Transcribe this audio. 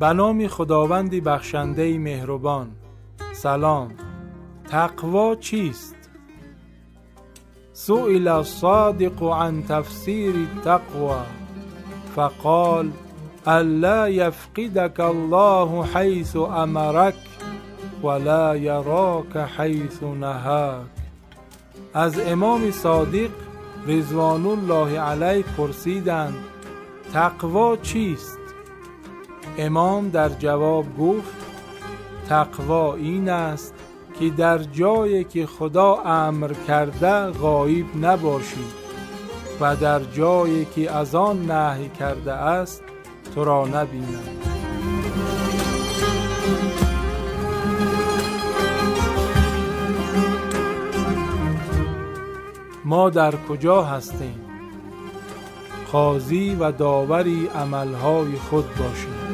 به نام خداوندی بخشنده مهربان. سلام. تقوا چیست؟ سئل الصادق عن تفسیر التقوى فقال الا یفقدک الله حیث امرک ولا یراک حیث نهاک از امام صادق رضوان الله علیه پرسیدند تقوا چیست؟ امام در جواب گفت تقوا این است که در جایی که خدا امر کرده غایب نباشی و در جایی که از آن نهی کرده است تو را نبیند ما در کجا هستیم؟ قاضی و داوری عملهای خود باشیم.